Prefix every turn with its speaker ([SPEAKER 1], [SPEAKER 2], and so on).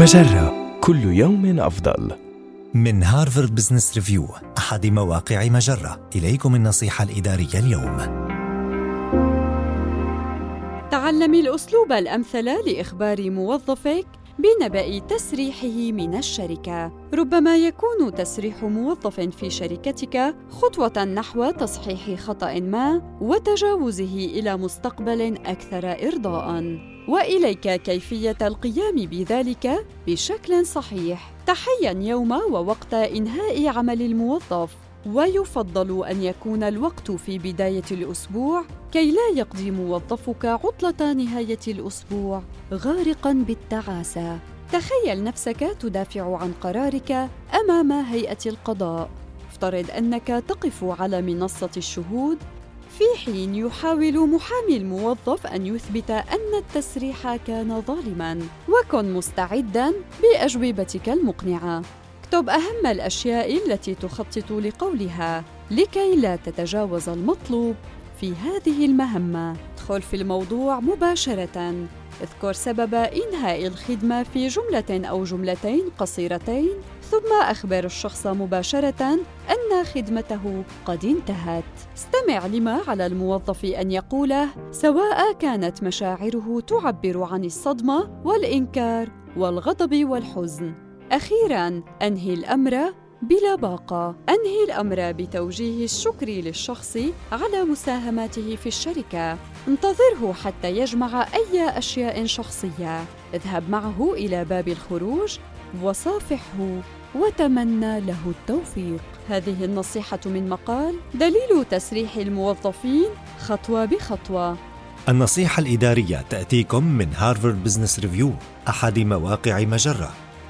[SPEAKER 1] مجرة. كل يوم أفضل.
[SPEAKER 2] من هارفارد بزنس ريفيو أحد مواقع مجرة. إليكم النصيحة الإدارية اليوم.
[SPEAKER 3] تعلمي الأسلوب الأمثل لإخبار موظفك بنبأ تسريحه من الشركة. ربما يكون تسريح موظف في شركتك خطوة نحو تصحيح خطأ ما وتجاوزه إلى مستقبل أكثر إرضاءً. وإليك كيفية القيام بذلك بشكل صحيح. تحيّن يوم ووقت إنهاء عمل الموظف. ويفضل أن يكون الوقت في بداية الأسبوع كي لا يقضي موظفك عطلة نهاية الأسبوع غارقا بالتعاسة. تخيل نفسك تدافع عن قرارك أمام هيئة القضاء. افترض أنك تقف على منصة الشهود في حين يحاول محامي الموظف أن يثبت أن التسريح كان ظالماً، وكن مستعداً بأجوبتك المقنعة. اكتب أهم الأشياء التي تخطط لقولها لكي لا تتجاوز المطلوب في هذه المهمة. ادخل في الموضوع مباشرة. اذكر سبب إنهاء الخدمة في جملة أو جملتين قصيرتين، ثم أخبر الشخص مباشرة أن خدمته قد انتهت. استمع لما على الموظف أن يقوله، سواء كانت مشاعره تعبر عن الصدمة والإنكار والغضب والحزن. أخيراً، أنهي الأمر بلا باقة. أنهي الأمر بتوجيه الشكر للشخص على مساهماته في الشركة. انتظره حتى يجمع أي أشياء شخصية. اذهب معه إلى باب الخروج وصافحه وتمنى له التوفيق. هذه النصيحة من مقال دليل تسريح الموظفين خطوة بخطوة.
[SPEAKER 2] النصيحة الإدارية تأتيكم من هارفارد بزنس ريفيو أحد مواقع مجرة.